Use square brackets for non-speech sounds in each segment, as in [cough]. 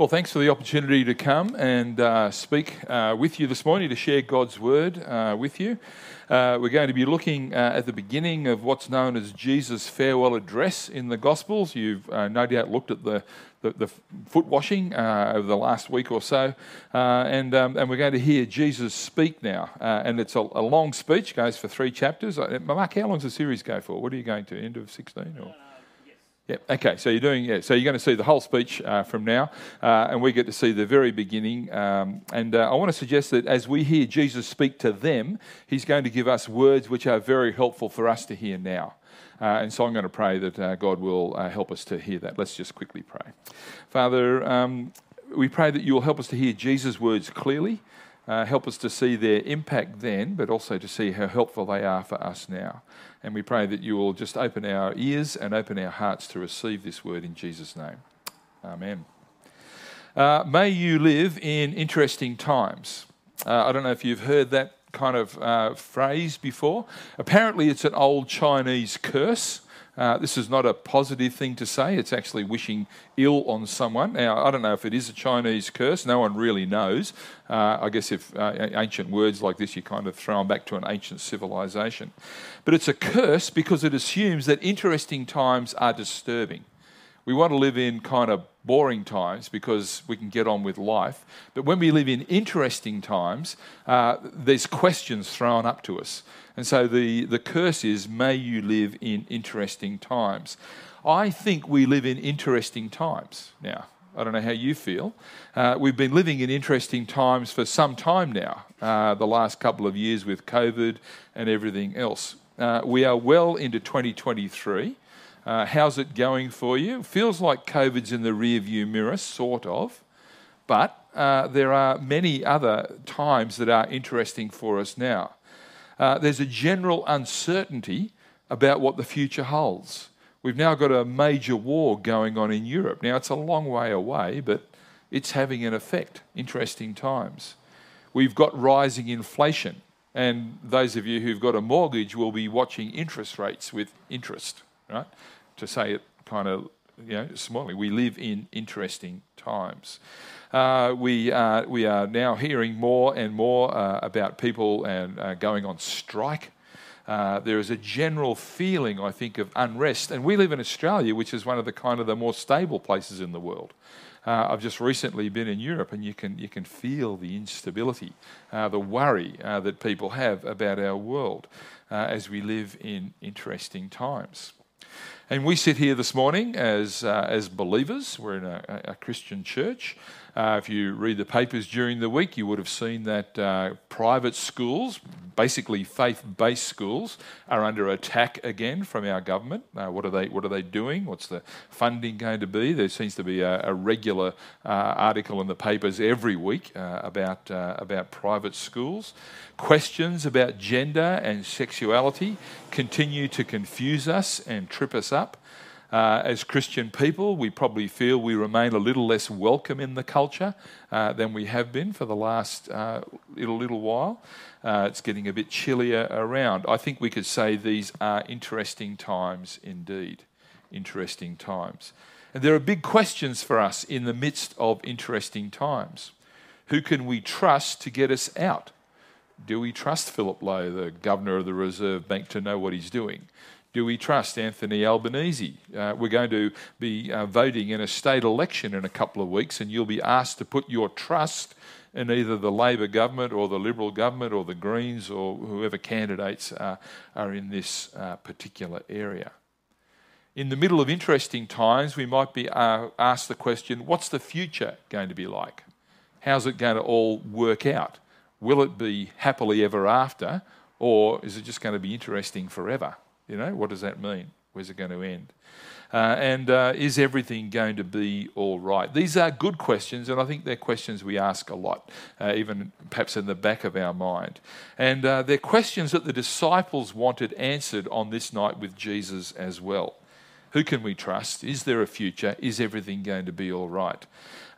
Well, thanks for the opportunity to come and uh, speak uh, with you this morning to share God's word uh, with you. Uh, we're going to be looking uh, at the beginning of what's known as Jesus' farewell address in the Gospels. You've uh, no doubt looked at the, the, the foot washing over the last week or so, and, um, and we're going to hear Jesus speak now. and it's a, a, long speech, goes for three chapters. Mark, how long does the series go for? What are you going to? End of 16? Or? Yeah. Okay. So you're doing. Yeah. So you're going to see the whole speech uh, from now, uh, and we get to see the very beginning. Um, and uh, I want to suggest that as we hear Jesus speak to them, He's going to give us words which are very helpful for us to hear now. Uh, and so I'm going to pray that uh, God will uh, help us to hear that. Let's just quickly pray. Father, um, we pray that you will help us to hear Jesus' words clearly. Uh, help us to see their impact then, but also to see how helpful they are for us now. And we pray that you will just open our ears and open our hearts to receive this word in Jesus' name. Amen. Uh, may you live in interesting times. Uh, I don't know if you've heard that kind of uh, phrase before. Apparently, it's an old Chinese curse. Uh, this is not a positive thing to say. It's actually wishing ill on someone. Now, I don't know if it is a Chinese curse. No one really knows. Uh, I guess if uh, ancient words like this, you kind of throw them back to an ancient civilization. But it's a curse because it assumes that interesting times are disturbing. We want to live in kind of boring times because we can get on with life. But when we live in interesting times, uh, there's questions thrown up to us. And so the, the curse is, may you live in interesting times. I think we live in interesting times now. I don't know how you feel. Uh, we've been living in interesting times for some time now, uh, the last couple of years with COVID and everything else. Uh, we are well into 2023. Uh, how's it going for you? Feels like COVID's in the rearview mirror, sort of. But uh, there are many other times that are interesting for us now uh, there's a general uncertainty about what the future holds. We've now got a major war going on in Europe. Now, it's a long way away, but it's having an effect. Interesting times. We've got rising inflation, and those of you who've got a mortgage will be watching interest rates with interest, right? To say it kind of, you know, smallly. We live in interesting times. Uh, we, uh, we are now hearing more and more uh, about people and uh, going on strike. Uh, there is a general feeling, I think, of unrest, and we live in Australia, which is one of the kind of the more stable places in the world. I've just recently been in Europe, and you can you can feel the instability, the worry that people have about our world as we live in interesting times. And we sit here this morning as, uh, as believers. We're in a, a Christian church. Uh, if you read the papers during the week, you would have seen that uh, private schools, basically faith-based schools, are under attack again from our government. Uh, what are they? What are they doing? What's the funding going to be? There seems to be a, a regular uh, article in the papers every week uh, about uh, about private schools. Questions about gender and sexuality continue to confuse us and trip us up. Uh, as Christian people, we probably feel we remain a little less welcome in the culture uh, than we have been for the last uh, little, little while. Uh, it's getting a bit chillier around. I think we could say these are interesting times indeed. Interesting times. And there are big questions for us in the midst of interesting times. Who can we trust to get us out? Do we trust Philip Lowe, the governor of the Reserve Bank, to know what he's doing? Do we trust Anthony Albanese? Uh, we're going to be uh, voting in a state election in a couple of weeks, and you'll be asked to put your trust in either the Labor government or the Liberal government or the Greens or whoever candidates uh, are in this uh, particular area. In the middle of interesting times, we might be uh, asked the question what's the future going to be like? How's it going to all work out? Will it be happily ever after, or is it just going to be interesting forever? You know, what does that mean? Where's it going to end? Uh, and uh, is everything going to be all right? These are good questions, and I think they're questions we ask a lot, uh, even perhaps in the back of our mind. And uh, they're questions that the disciples wanted answered on this night with Jesus as well. Who can we trust? Is there a future? Is everything going to be all right?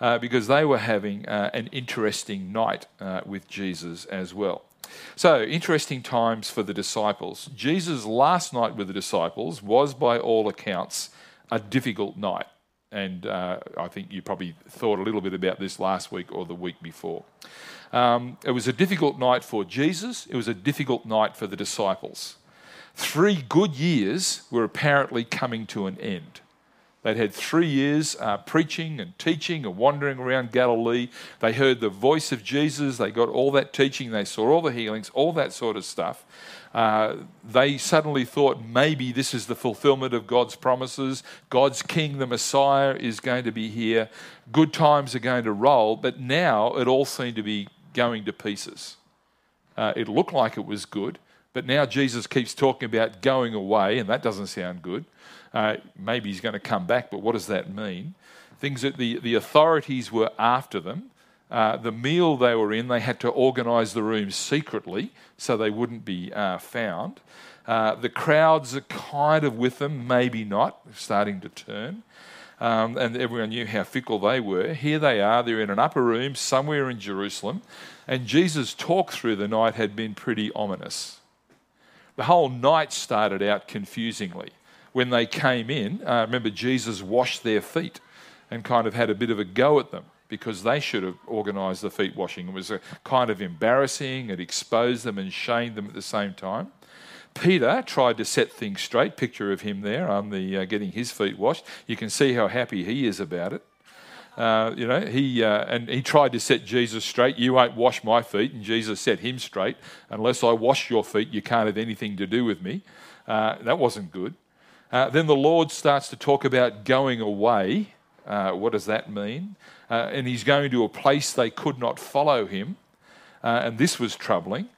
Uh, because they were having uh, an interesting night with Jesus as well. So, interesting times for the disciples. Jesus' last night with the disciples was, by all accounts, a difficult night. And uh, I think you probably thought a little bit about this last week or the week before. Um, it was a difficult night for Jesus, it was a difficult night for the disciples. Three good years were apparently coming to an end. They'd had three years uh, preaching and teaching and wandering around Galilee. They heard the voice of Jesus. They got all that teaching. They saw all the healings, all that sort of stuff. Uh, they suddenly thought maybe this is the fulfillment of God's promises. God's King, the Messiah, is going to be here. Good times are going to roll. But now it all seemed to be going to pieces. Uh, it looked like it was good, but now Jesus keeps talking about going away, and that doesn't sound good. Uh, maybe he's going to come back, but what does that mean? Things that the, the authorities were after them. Uh, the meal they were in, they had to organise the room secretly so they wouldn't be uh, found. Uh, the crowds are kind of with them, maybe not, starting to turn. Um, and everyone knew how fickle they were. Here they are, they're in an upper room somewhere in Jerusalem, and Jesus' talk through the night had been pretty ominous. The whole night started out confusingly when they came in, uh, remember Jesus washed their feet and kind of had a bit of a go at them because they should have organised the feet washing. It was a kind of embarrassing, it exposed them and shamed them at the same time. Peter tried to set things straight. Picture of him there on the uh, getting his feet washed. You can see how happy he is about it. Uh, you know, he uh, and he tried to set Jesus straight. You won't wash my feet, and Jesus set him straight. Unless I wash your feet, you can't have anything to do with me. Uh, that wasn't good. Uh, then the Lord starts to talk about going away. Uh, what does that mean? Uh, and he's going to a place they could not follow him. And this was troubling.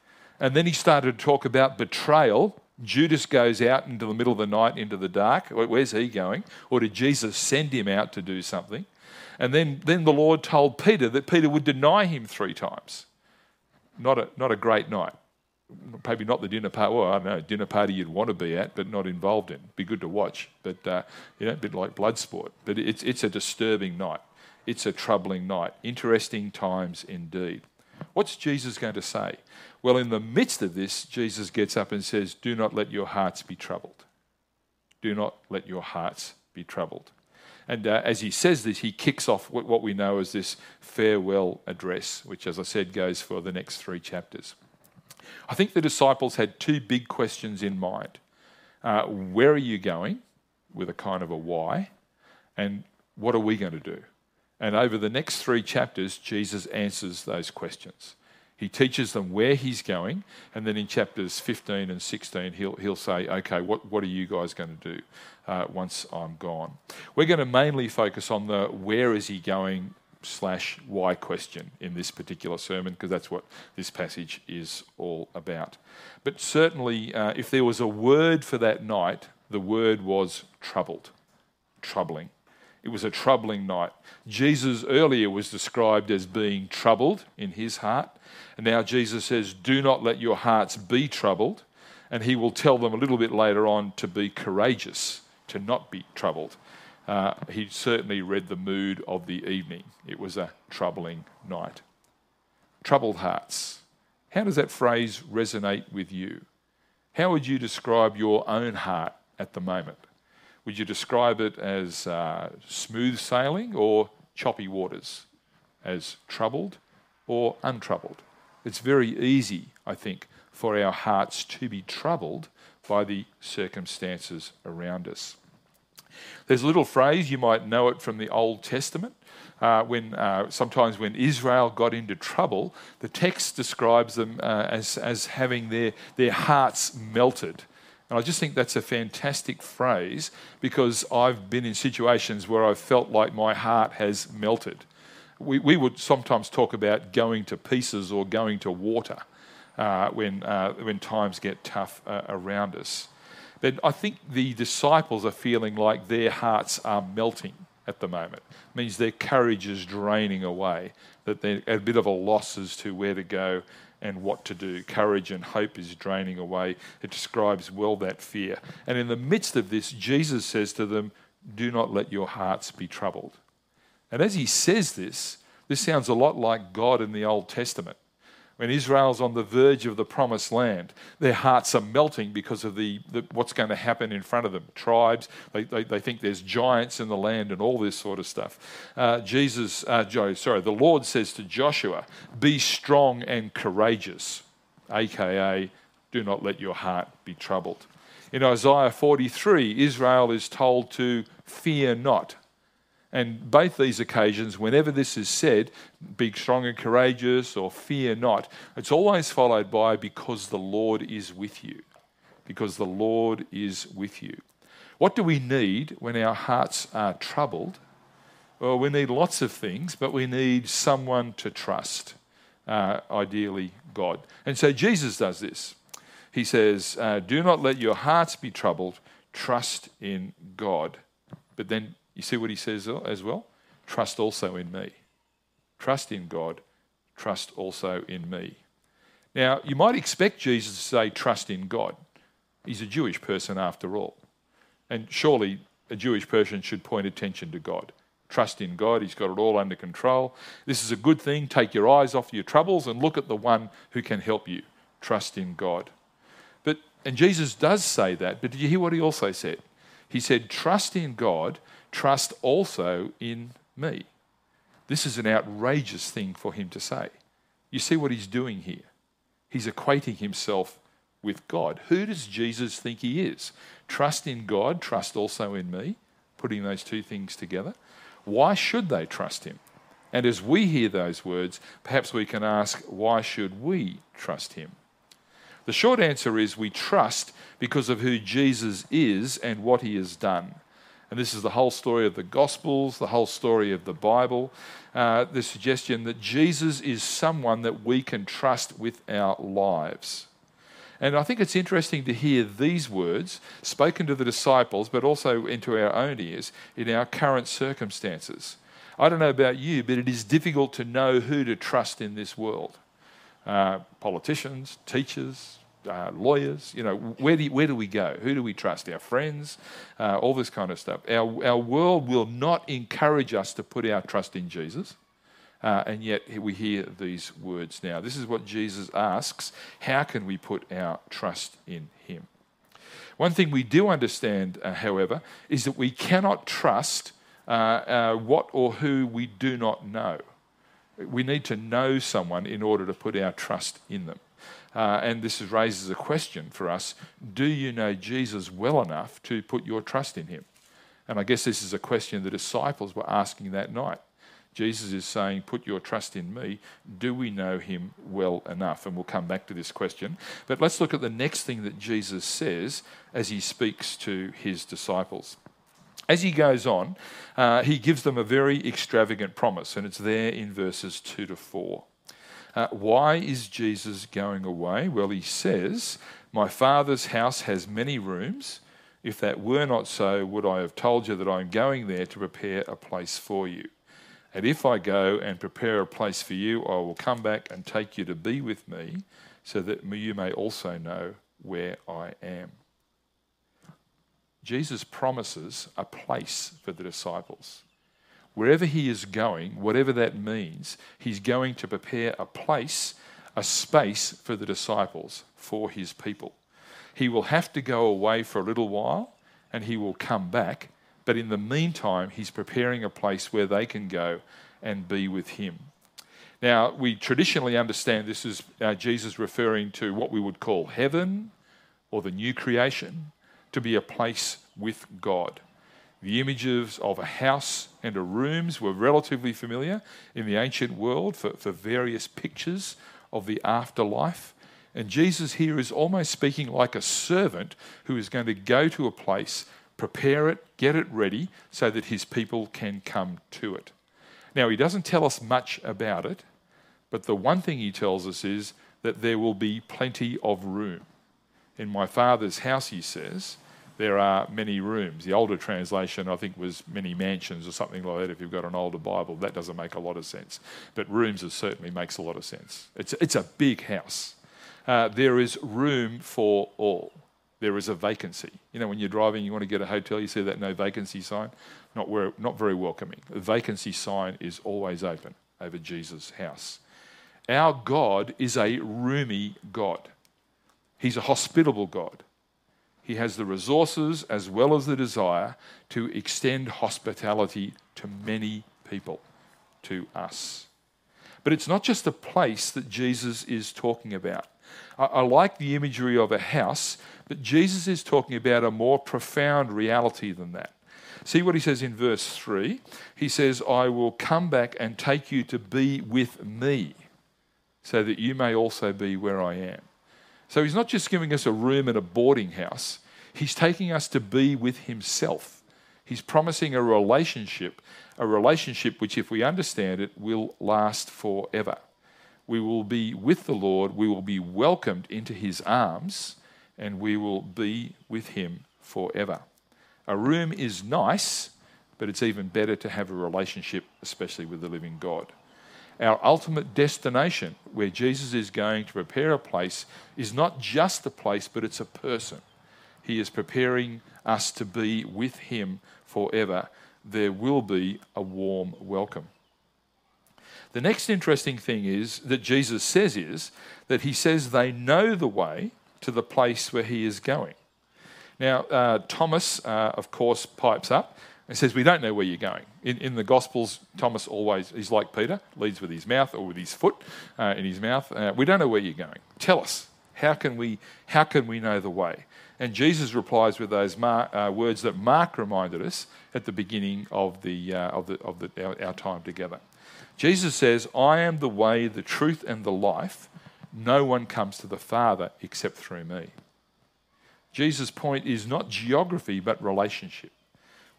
And then he started to talk about betrayal. Judas goes out into the middle of the night into the dark. Where's he going? Or did Jesus send him out to do something? And then, then the Lord told Peter that Peter would deny him three times. Not a, not a great night maybe not the dinner party. Well, I don't know, dinner party you'd want to be at, but not involved in. Be good to watch, but uh, you know, a bit like blood sport. But it's it's a disturbing night. It's a troubling night. Interesting times indeed. What's Jesus going to say? Well, in the midst of this, Jesus gets up and says, "Do not let your hearts be troubled. Do not let your hearts be troubled." And uh, as he says this, he kicks off what we know as this farewell address, which, as I said, goes for the next three chapters. I think the disciples had two big questions in mind. Uh, where are you going? With a kind of a why. And what are we going to do? And over the next three chapters, Jesus answers those questions. He teaches them where he's going, and then in chapters 15 and 16, he'll, he'll say, Okay, what, what are you guys going to do uh, once I'm gone? We're going to mainly focus on the where is he going slash why question in this particular sermon because that's what this passage is all about. But certainly, uh, if there was a word for that night, the word was troubled, troubling. It was a troubling night. Jesus earlier was described as being troubled in his heart. And now Jesus says, Do not let your hearts be troubled. And he will tell them a little bit later on to be courageous, to not be troubled uh, he certainly read the mood of the evening. It was a troubling night. Troubled hearts. How does that phrase resonate with you? How would you describe your own heart at the moment? Would you describe it as uh, smooth sailing or choppy waters? As troubled or untroubled? It's very easy, I think, for our hearts to be troubled by the circumstances around us. There's a little phrase, you might know it from the Old Testament. Uh, when uh, sometimes when Israel got into trouble, the text describes them uh, as, as having their, their hearts melted. And I just think that's a fantastic phrase because I've been in situations where I've felt like my heart has melted. We, we would sometimes talk about going to pieces or going to water uh, when, uh, when times get tough uh, around us. But I think the disciples are feeling like their hearts are melting at the moment. It means their courage is draining away, that they're a bit of a loss as to where to go and what to do. Courage and hope is draining away. It describes well that fear. And in the midst of this, Jesus says to them, Do not let your hearts be troubled. And as he says this, this sounds a lot like God in the Old Testament when Israel's on the verge of the promised land, their hearts are melting because of the, the what's going to happen in front of them. Tribes, they, they, they, think there's giants in the land and all this sort of stuff. Uh, Jesus, uh, Joe, sorry, the Lord says to Joshua, "Be strong and courageous," aka, "Do not let your heart be troubled." In Isaiah 43, Israel is told to fear not. And both these occasions, whenever this is said, be strong and courageous or fear not, it's always followed by because the Lord is with you. Because the Lord is with you. What do we need when our hearts are troubled? Well, we need lots of things, but we need someone to trust, uh, ideally, God. And so Jesus does this. He says, uh, Do not let your hearts be troubled, trust in God. But then you see what he says as well? Trust also in me. Trust in God. Trust also in me. Now, you might expect Jesus to say, Trust in God. He's a Jewish person after all. And surely a Jewish person should point attention to God. Trust in God. He's got it all under control. This is a good thing. Take your eyes off your troubles and look at the one who can help you. Trust in God. But, and Jesus does say that, but did you hear what he also said? He said, Trust in God trust also in me. This is an outrageous thing for him to say. You see what he's doing here? He's equating himself with God. Who does Jesus think he is? Trust in God, trust also in me, putting those two things together. Why should they trust him? And as we hear those words, perhaps we can ask, why should we trust him? The short answer is we trust because of who Jesus is and what he has done. And this is the whole story of the Gospels, the whole story of the Bible. Uh, the suggestion that Jesus is someone that we can trust with our lives. And I think it's interesting to hear these words spoken to the disciples, but also into our own ears in our current circumstances. I don't know about you, but it is difficult to know who to trust in this world. Uh, politicians, teachers, uh, lawyers. You know, where do, where do we go? Who do we trust? Our friends, uh, all this kind of stuff. Our, our world will not encourage us to put our trust in Jesus. Uh, and yet we hear these words now. This is what Jesus asks how can we put our trust in Him? One thing we do understand, uh, however, is that we cannot trust uh, uh, what or who we do not know. We need to know someone in order to put our trust in them. Uh, and this raises a question for us Do you know Jesus well enough to put your trust in him? And I guess this is a question the disciples were asking that night. Jesus is saying, Put your trust in me. Do we know him well enough? And we'll come back to this question. But let's look at the next thing that Jesus says as he speaks to his disciples. As he goes on, uh, he gives them a very extravagant promise, and it's there in verses 2 to 4. Uh, why is Jesus going away? Well, he says, My Father's house has many rooms. If that were not so, would I have told you that I am going there to prepare a place for you? And if I go and prepare a place for you, I will come back and take you to be with me, so that you may also know where I am. Jesus promises a place for the disciples. Wherever he is going, whatever that means, he's going to prepare a place, a space for the disciples, for his people. He will have to go away for a little while and he will come back. But in the meantime, he's preparing a place where they can go and be with him. Now, we traditionally understand this as uh, Jesus referring to what we would call heaven or the new creation, to be a place with God. The images of a house and a rooms were relatively familiar in the ancient world for, for various pictures of the afterlife. And Jesus here is almost speaking like a servant who is going to go to a place, prepare it, get it ready, so that his people can come to it. Now, he doesn't tell us much about it, but the one thing he tells us is that there will be plenty of room. In my father's house, he says, there are many rooms. The older translation, I think, was many mansions or something like that. If you've got an older Bible, that doesn't make a lot of sense. But rooms certainly makes a lot of sense. It's, it's a big house. Uh, there is room for all. There is a vacancy. You know, when you're driving, you want to get a hotel, you see that no vacancy sign. Not, where, not very welcoming. The vacancy sign is always open over Jesus' house. Our God is a roomy God, He's a hospitable God. He has the resources as well as the desire to extend hospitality to many people, to us. But it's not just a place that Jesus is talking about. I, I, like the imagery of a house, but Jesus is talking about a more profound reality than that. See what he says in verse 3. He says, I will come back and take you to be with me, so that you may also be where I am. So he's not just giving us a room in a boarding house, he's taking us to be with himself. He's promising a relationship, a relationship which, if we understand it, will last forever. We will be with the Lord, we will be welcomed into his arms, and we will be with him forever. A room is nice, but it's even better to have a relationship, especially with the living God. Our ultimate destination, where Jesus is going to prepare a place, is not just a place, but it's a person. He is preparing us to be with Him forever. There will be a warm welcome. The next interesting thing is that Jesus says is that he says they know the way to the place where he is going. Now, uh, Thomas, uh, of course, pipes up and says, We don't know where you're going. In, in, the Gospels, Thomas always, he's like Peter, leads with his mouth or with his foot uh, in his mouth. Uh, we don't know where you're going. Tell us. How can we, how can we know the way? And Jesus replies with those uh, words that Mark reminded us at the beginning of, the, uh, of, the, of the, our, our time together. Jesus says, I am the way, the truth, and the life. No one comes to the Father except through me. Jesus' point is not geography, but relationship.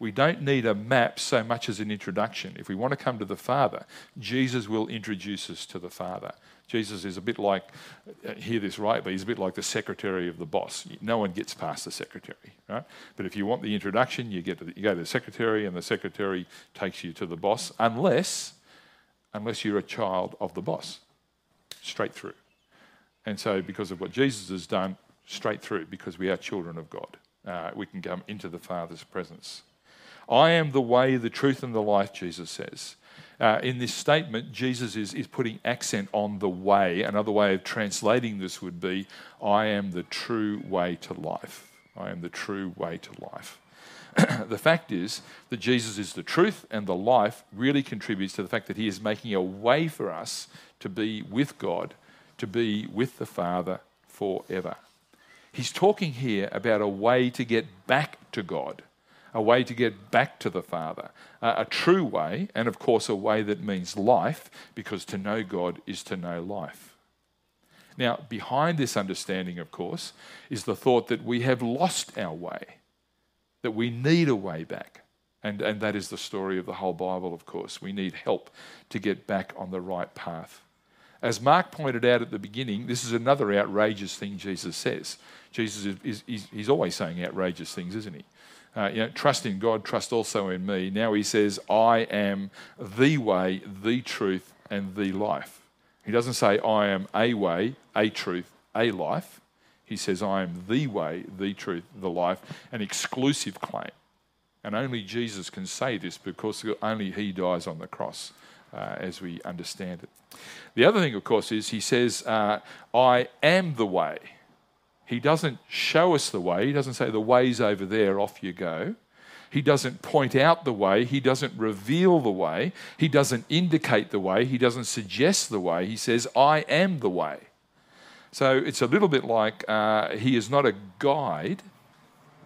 We don't need a map so much as an introduction. If we want to come to the Father, Jesus will introduce us to the Father. Jesus is a bit like, uh, hear this right, but he's a bit like the secretary of the boss. No one gets past the secretary, right? But if you want the introduction, you, get the, you go to the secretary, and the secretary takes you to the boss, unless, unless you're a child of the boss, straight through. And so, because of what Jesus has done, straight through because we are children of God. Uh, we can come into the Father's presence. I am the way, the truth, and the life, Jesus says. Uh, in this statement, Jesus is, is putting accent on the way. Another way of translating this would be I am the true way to life. I am the true way to life. [clears throat] the fact is that Jesus is the truth and the life really contributes to the fact that he is making a way for us to be with God, to be with the Father forever. He's talking here about a way to get back to God, a way to get back to the Father, a true way, and of course, a way that means life, because to know God is to know life. Now, behind this understanding, of course, is the thought that we have lost our way, that we need a way back. And, and that is the story of the whole Bible, of course. We need help to get back on the right path. As Mark pointed out at the beginning, this is another outrageous thing Jesus says. Jesus is, is he's always saying outrageous things, isn't he? Uh, you know, trust in God, trust also in me. Now he says, I am the way, the truth, and the life. He doesn't say, I am a way, a truth, a life. He says, I am the way, the truth, the life, an exclusive claim. And only Jesus can say this because only he dies on the cross, uh, as we understand it. The other thing, of course, is he says, uh, I am the way. He doesn't show us the way. He doesn't say, the way's over there, off you go. He doesn't point out the way. He doesn't reveal the way. He doesn't indicate the way. He doesn't suggest the way. He says, I am the way. So it's a little bit like uh, he is not a guide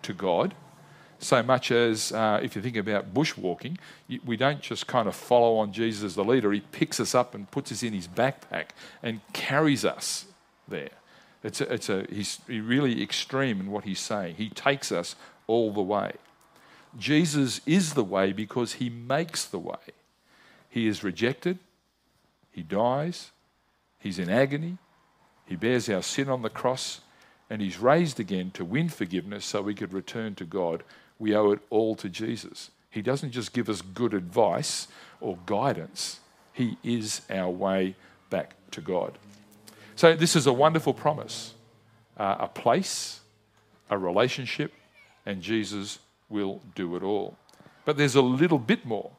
to God so much as uh, if you think about bushwalking, we don't just kind of follow on Jesus as the leader. He picks us up and puts us in his backpack and carries us there. It's a, it's a, he's really extreme in what he's saying. He takes us all the way. Jesus is the way because he makes the way. He is rejected, he dies, he's in agony, he bears our sin on the cross, and he's raised again to win forgiveness so we could return to God. We owe it all to Jesus. He doesn't just give us good advice or guidance, he is our way back to God. So, this is a wonderful promise uh, a place, a relationship, and Jesus will do it all. But there's a little bit more.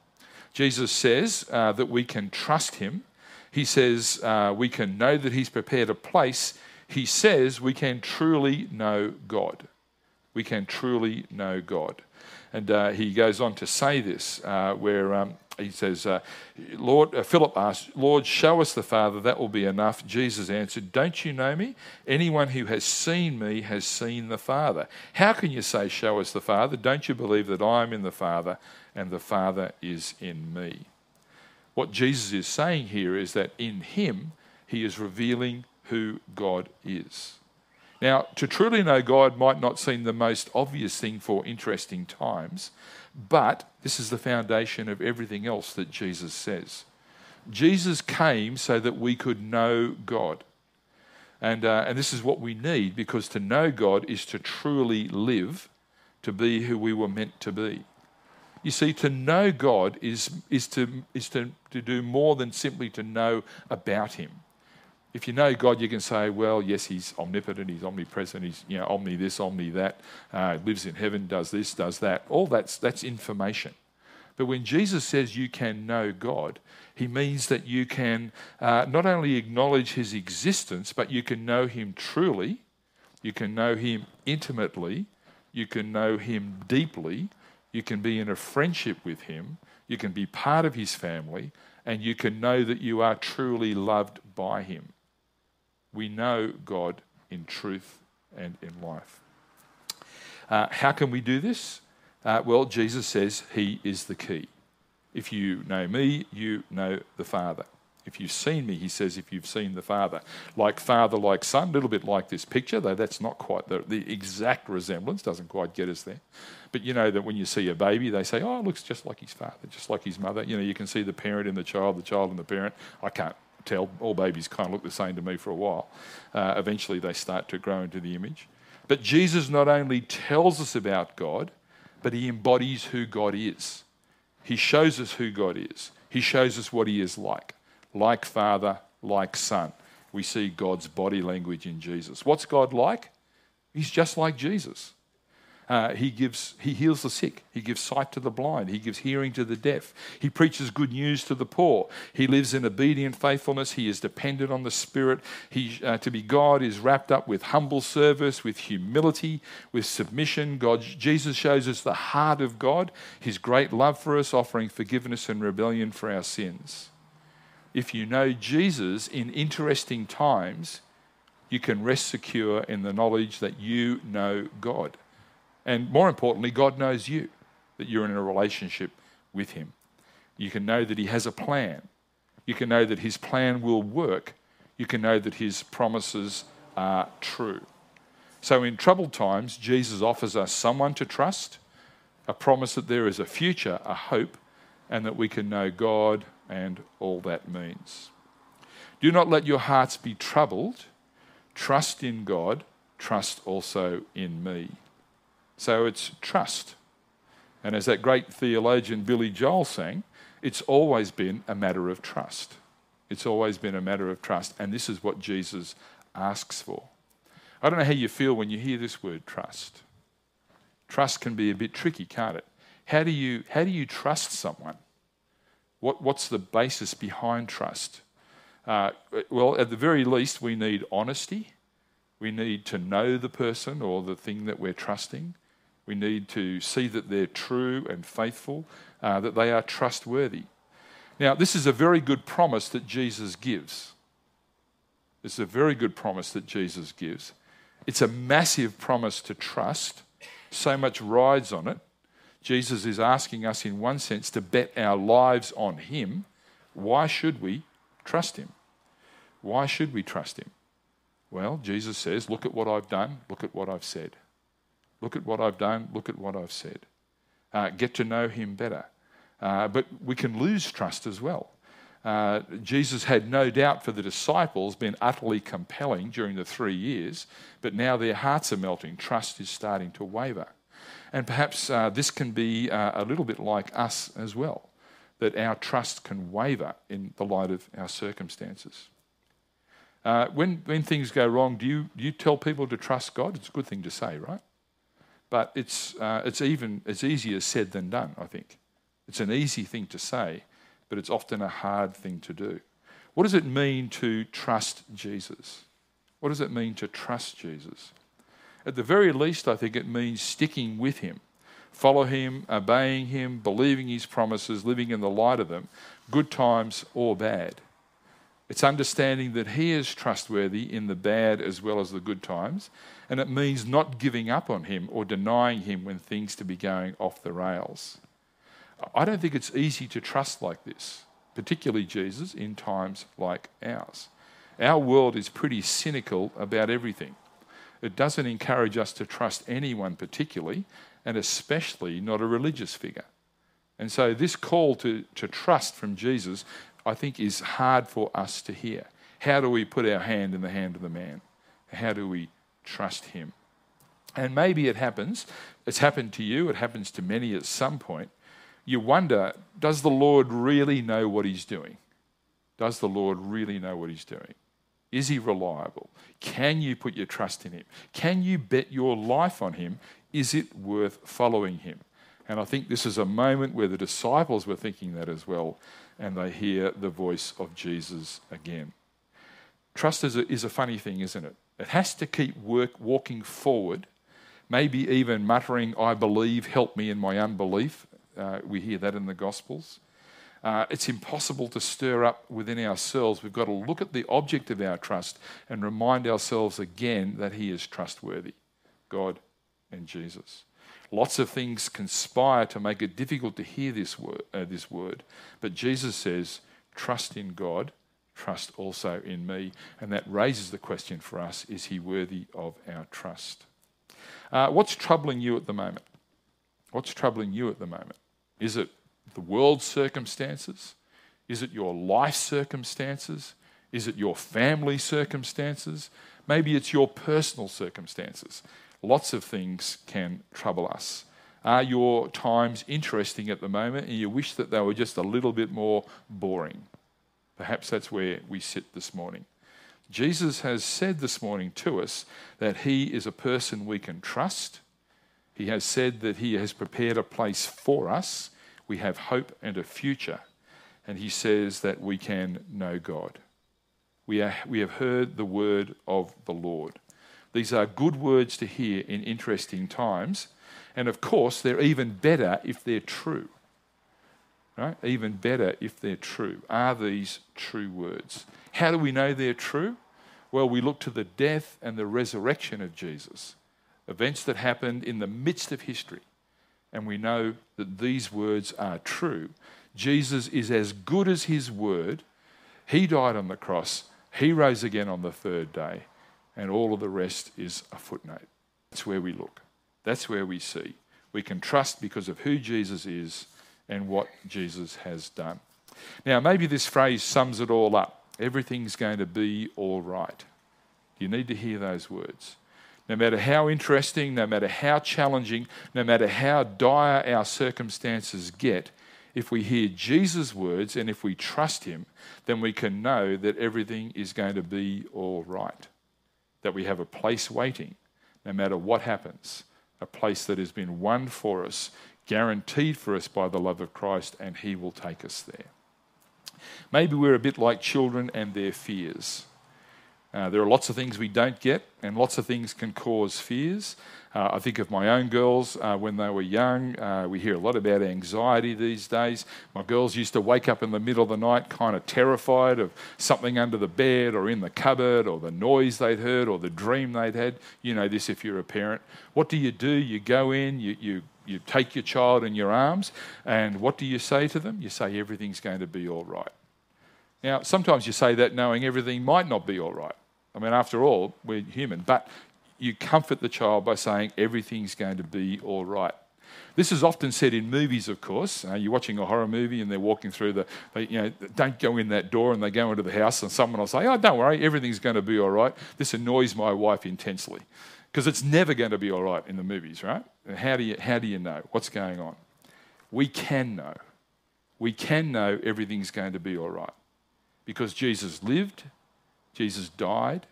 Jesus says uh, that we can trust him. He says uh, we can know that He's prepared a place. He says we can truly know God. We can truly know God. And uh, he goes on to say this, uh, where um, he says, uh, Lord, uh, Philip asked, Lord, show us the Father, that will be enough. Jesus answered, Don't you know me? Anyone who has seen me has seen the Father. How can you say, Show us the Father? Don't you believe that I am in the Father and the Father is in me? What Jesus is saying here is that in him, he is revealing who God is. Now, to truly know God might not seem the most obvious thing for interesting times, but this is the foundation of everything else that Jesus says. Jesus came so that we could know God. And, uh, and this is what we need because to know God is to truly live, to be who we were meant to be. You see, to know God is, is, to, is to, to do more than simply to know about Him if you know God, you can say, well, yes, He's omnipotent, He's omnipresent, He's you know, omni this, omni that, uh, lives in heaven, does this, does that. All that's, that's information. But when Jesus says you can know God, He means that you can uh, not only acknowledge His existence, but you can know Him truly, you can know Him intimately, you can know Him deeply, you can be in a friendship with Him, you can be part of His family, and you can know that you are truly loved by Him we know God in truth and in life. Uh, how can we do this? Uh, well, Jesus says He is the key. If you know me, you know the Father. If you've seen me, he says, if you've seen the Father. Like father, like son, a little bit like this picture, though that's not quite the, the exact resemblance, doesn't quite get us there. But you know that when you see a baby, they say, oh, it looks just like his father, just like his mother. You know, you can see the parent in the child, the child in the parent. I can't tell. All babies kind of look the same to me for a while. Uh, eventually, they start to grow into the image. But Jesus not only tells us about God, but he embodies who God is. He shows us who God is. He shows us what he is like like Father, like Son. We see God's body language in Jesus. What's God like? He's just like Jesus. Uh, he gives, he heals the sick. He gives sight to the blind. He gives hearing to the deaf. He preaches good news to the poor. He lives in obedient faithfulness. He is dependent on the Spirit. He, uh, to be God is wrapped up with humble service, with humility, with submission. God, Jesus shows us the heart of God, His great love for us, offering forgiveness and rebellion for our sins. If you know Jesus in interesting times, you can rest secure in the knowledge that you know God. And more importantly, God knows you, that you're in a relationship with Him. You can know that He has a plan. You can know that His plan will work. You can know that His promises are true. So, in troubled times, Jesus offers us someone to trust, a promise that there is a future, a hope, and that we can know God and all that means. Do not let your hearts be troubled. Trust in God. Trust also in me. So it's trust. And as that great theologian Billy Joel sang, it's always been a matter of trust. It's always been a matter of trust. And this is what Jesus asks for. I don't know how you feel when you hear this word trust. Trust can be a bit tricky, can't it? How do you, how do you trust someone? What, what's the basis behind trust? Uh, well, at the very least, we need honesty. We need to know the person or the thing that we're trusting. We need to see that they're true and faithful, uh, that they are trustworthy. Now, this is a very good promise that Jesus gives. Is a very good promise that Jesus gives. It's a massive promise to trust. So much rides on it. Jesus is asking us, in one sense, to bet our lives on Him. Why should we trust Him? Why should we trust Him? Well, Jesus says, Look at what I've done, look at what I've said. Look at what I've done. Look at what I've said. Uh, get to know him better. Uh, but we can lose trust as well. Uh, Jesus had no doubt for the disciples been utterly compelling during the three years, but now their hearts are melting. Trust is starting to waver. And perhaps uh, this can be uh, a little bit like us as well, that our trust can waver in the light of our circumstances. Uh, when, when things go wrong, do you, do you tell people to trust God? It's a good thing to say, right? But it's, uh, it's even it's easier said than done, I think. It's an easy thing to say, but it's often a hard thing to do. What does it mean to trust Jesus? What does it mean to trust Jesus? At the very least, I think it means sticking with him. Follow him, obeying him, believing his promises, living in the light of them, good times or bad. It's understanding that he is trustworthy in the bad as well as the good times, and it means not giving up on him or denying him when things to be going off the rails. I don't think it's easy to trust like this, particularly Jesus in times like ours. Our world is pretty cynical about everything. It doesn't encourage us to trust anyone particularly, and especially not a religious figure. And so, this call to, to trust from Jesus, I think, is hard for us to hear. How do we put our hand in the hand of the man? How do we trust him? And maybe it happens, it's happened to you, it happens to many at some point. You wonder, does the Lord really know what he's doing? Does the Lord really know what he's doing? Is he reliable? Can you put your trust in him? Can you bet your life on him? Is it worth following him? And I think this is a moment where the disciples were thinking that as well, and they hear the voice of Jesus again. Trust is a, is a funny thing, isn't it? It has to keep work, walking forward, maybe even muttering, I believe, help me in my unbelief. Uh, we hear that in the Gospels. Uh, it's impossible to stir up within ourselves. We've got to look at the object of our trust and remind ourselves again that He is trustworthy God and Jesus. Lots of things conspire to make it difficult to hear this word, uh, this word. But Jesus says, trust in God, trust also in me. And that raises the question for us is He worthy of our trust? Uh, what's troubling you at the moment? What's troubling you at the moment? Is it the world's circumstances? Is it your life circumstances? Is it your family circumstances? Maybe it's your personal circumstances. Lots of things can trouble us. Are your times interesting at the moment and you wish that they were just a little bit more boring? Perhaps that's where we sit this morning. Jesus has said this morning to us that he is a person we can trust. He has said that he has prepared a place for us we have hope and a future. And he says that we can know God. We, are, we have heard the word of the Lord. These are good words to hear in interesting times. And of course, they're even better if they're true. Right? Even better if they're true. Are these true words? How do we know they're true? Well, we look to the death and the resurrection of Jesus, events that happened in the midst of history and we know that these words are true. Jesus is as good as his word. He died on the cross, he rose again on the third day, and all of the rest is a footnote. That's where we look. That's where we see. We can trust because of who Jesus is and what Jesus has done. Now, maybe this phrase sums it all up. Everything's going to be all right. You need to hear those words. No matter how interesting, no matter how challenging, no matter how dire our circumstances get, if we hear Jesus' words and if we trust Him, then we can know that everything is going to be all right. That we have a place waiting, no matter what happens, a place that has been won for us, guaranteed for us by the love of Christ, and He will take us there. Maybe we're a bit like children and their fears. Uh, there are lots of things we don't get, and lots of things can cause fears. Uh, I think of my own girls uh, when they were young. Uh, we hear a lot about anxiety these days. My girls used to wake up in the middle of the night kind of terrified of something under the bed or in the cupboard or the noise they'd heard or the dream they'd had. You know this if you're a parent. What do you do? You go in, you, you, you take your child in your arms, and what do you say to them? You say everything's going to be all right. Now, sometimes you say that knowing everything might not be all right. I mean, after all, we're human. But you comfort the child by saying everything's going to be all right. This is often said in movies, of course. Uh, you're watching a horror movie and they're walking through the, they, you know, don't go in that door and they go into the house and someone will say, oh, don't worry, everything's going to be all right. This annoys my wife intensely because it's never going to be all right in the movies, right? How do you, how do you know what's going on? We can know. We can know everything's going to be all right because Jesus lived, Jesus died,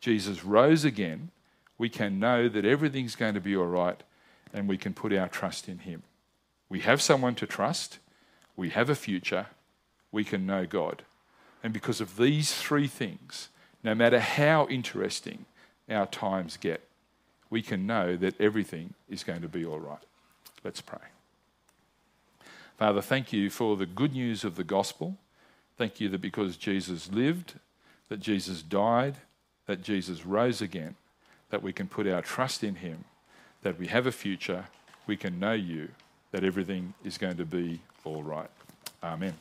Jesus rose again, we can know that everything's going to be all right and we can put our trust in Him. We have someone to trust, we have a future, we can know God. And because of these three things, no matter how interesting our times get, we can know that everything is going to be all right. Let's pray. Father, thank you for the good news of the gospel. Thank you that because Jesus lived, that Jesus died, that Jesus rose again, that we can put our trust in him, that we have a future, we can know you, that everything is going to be all right. Amen.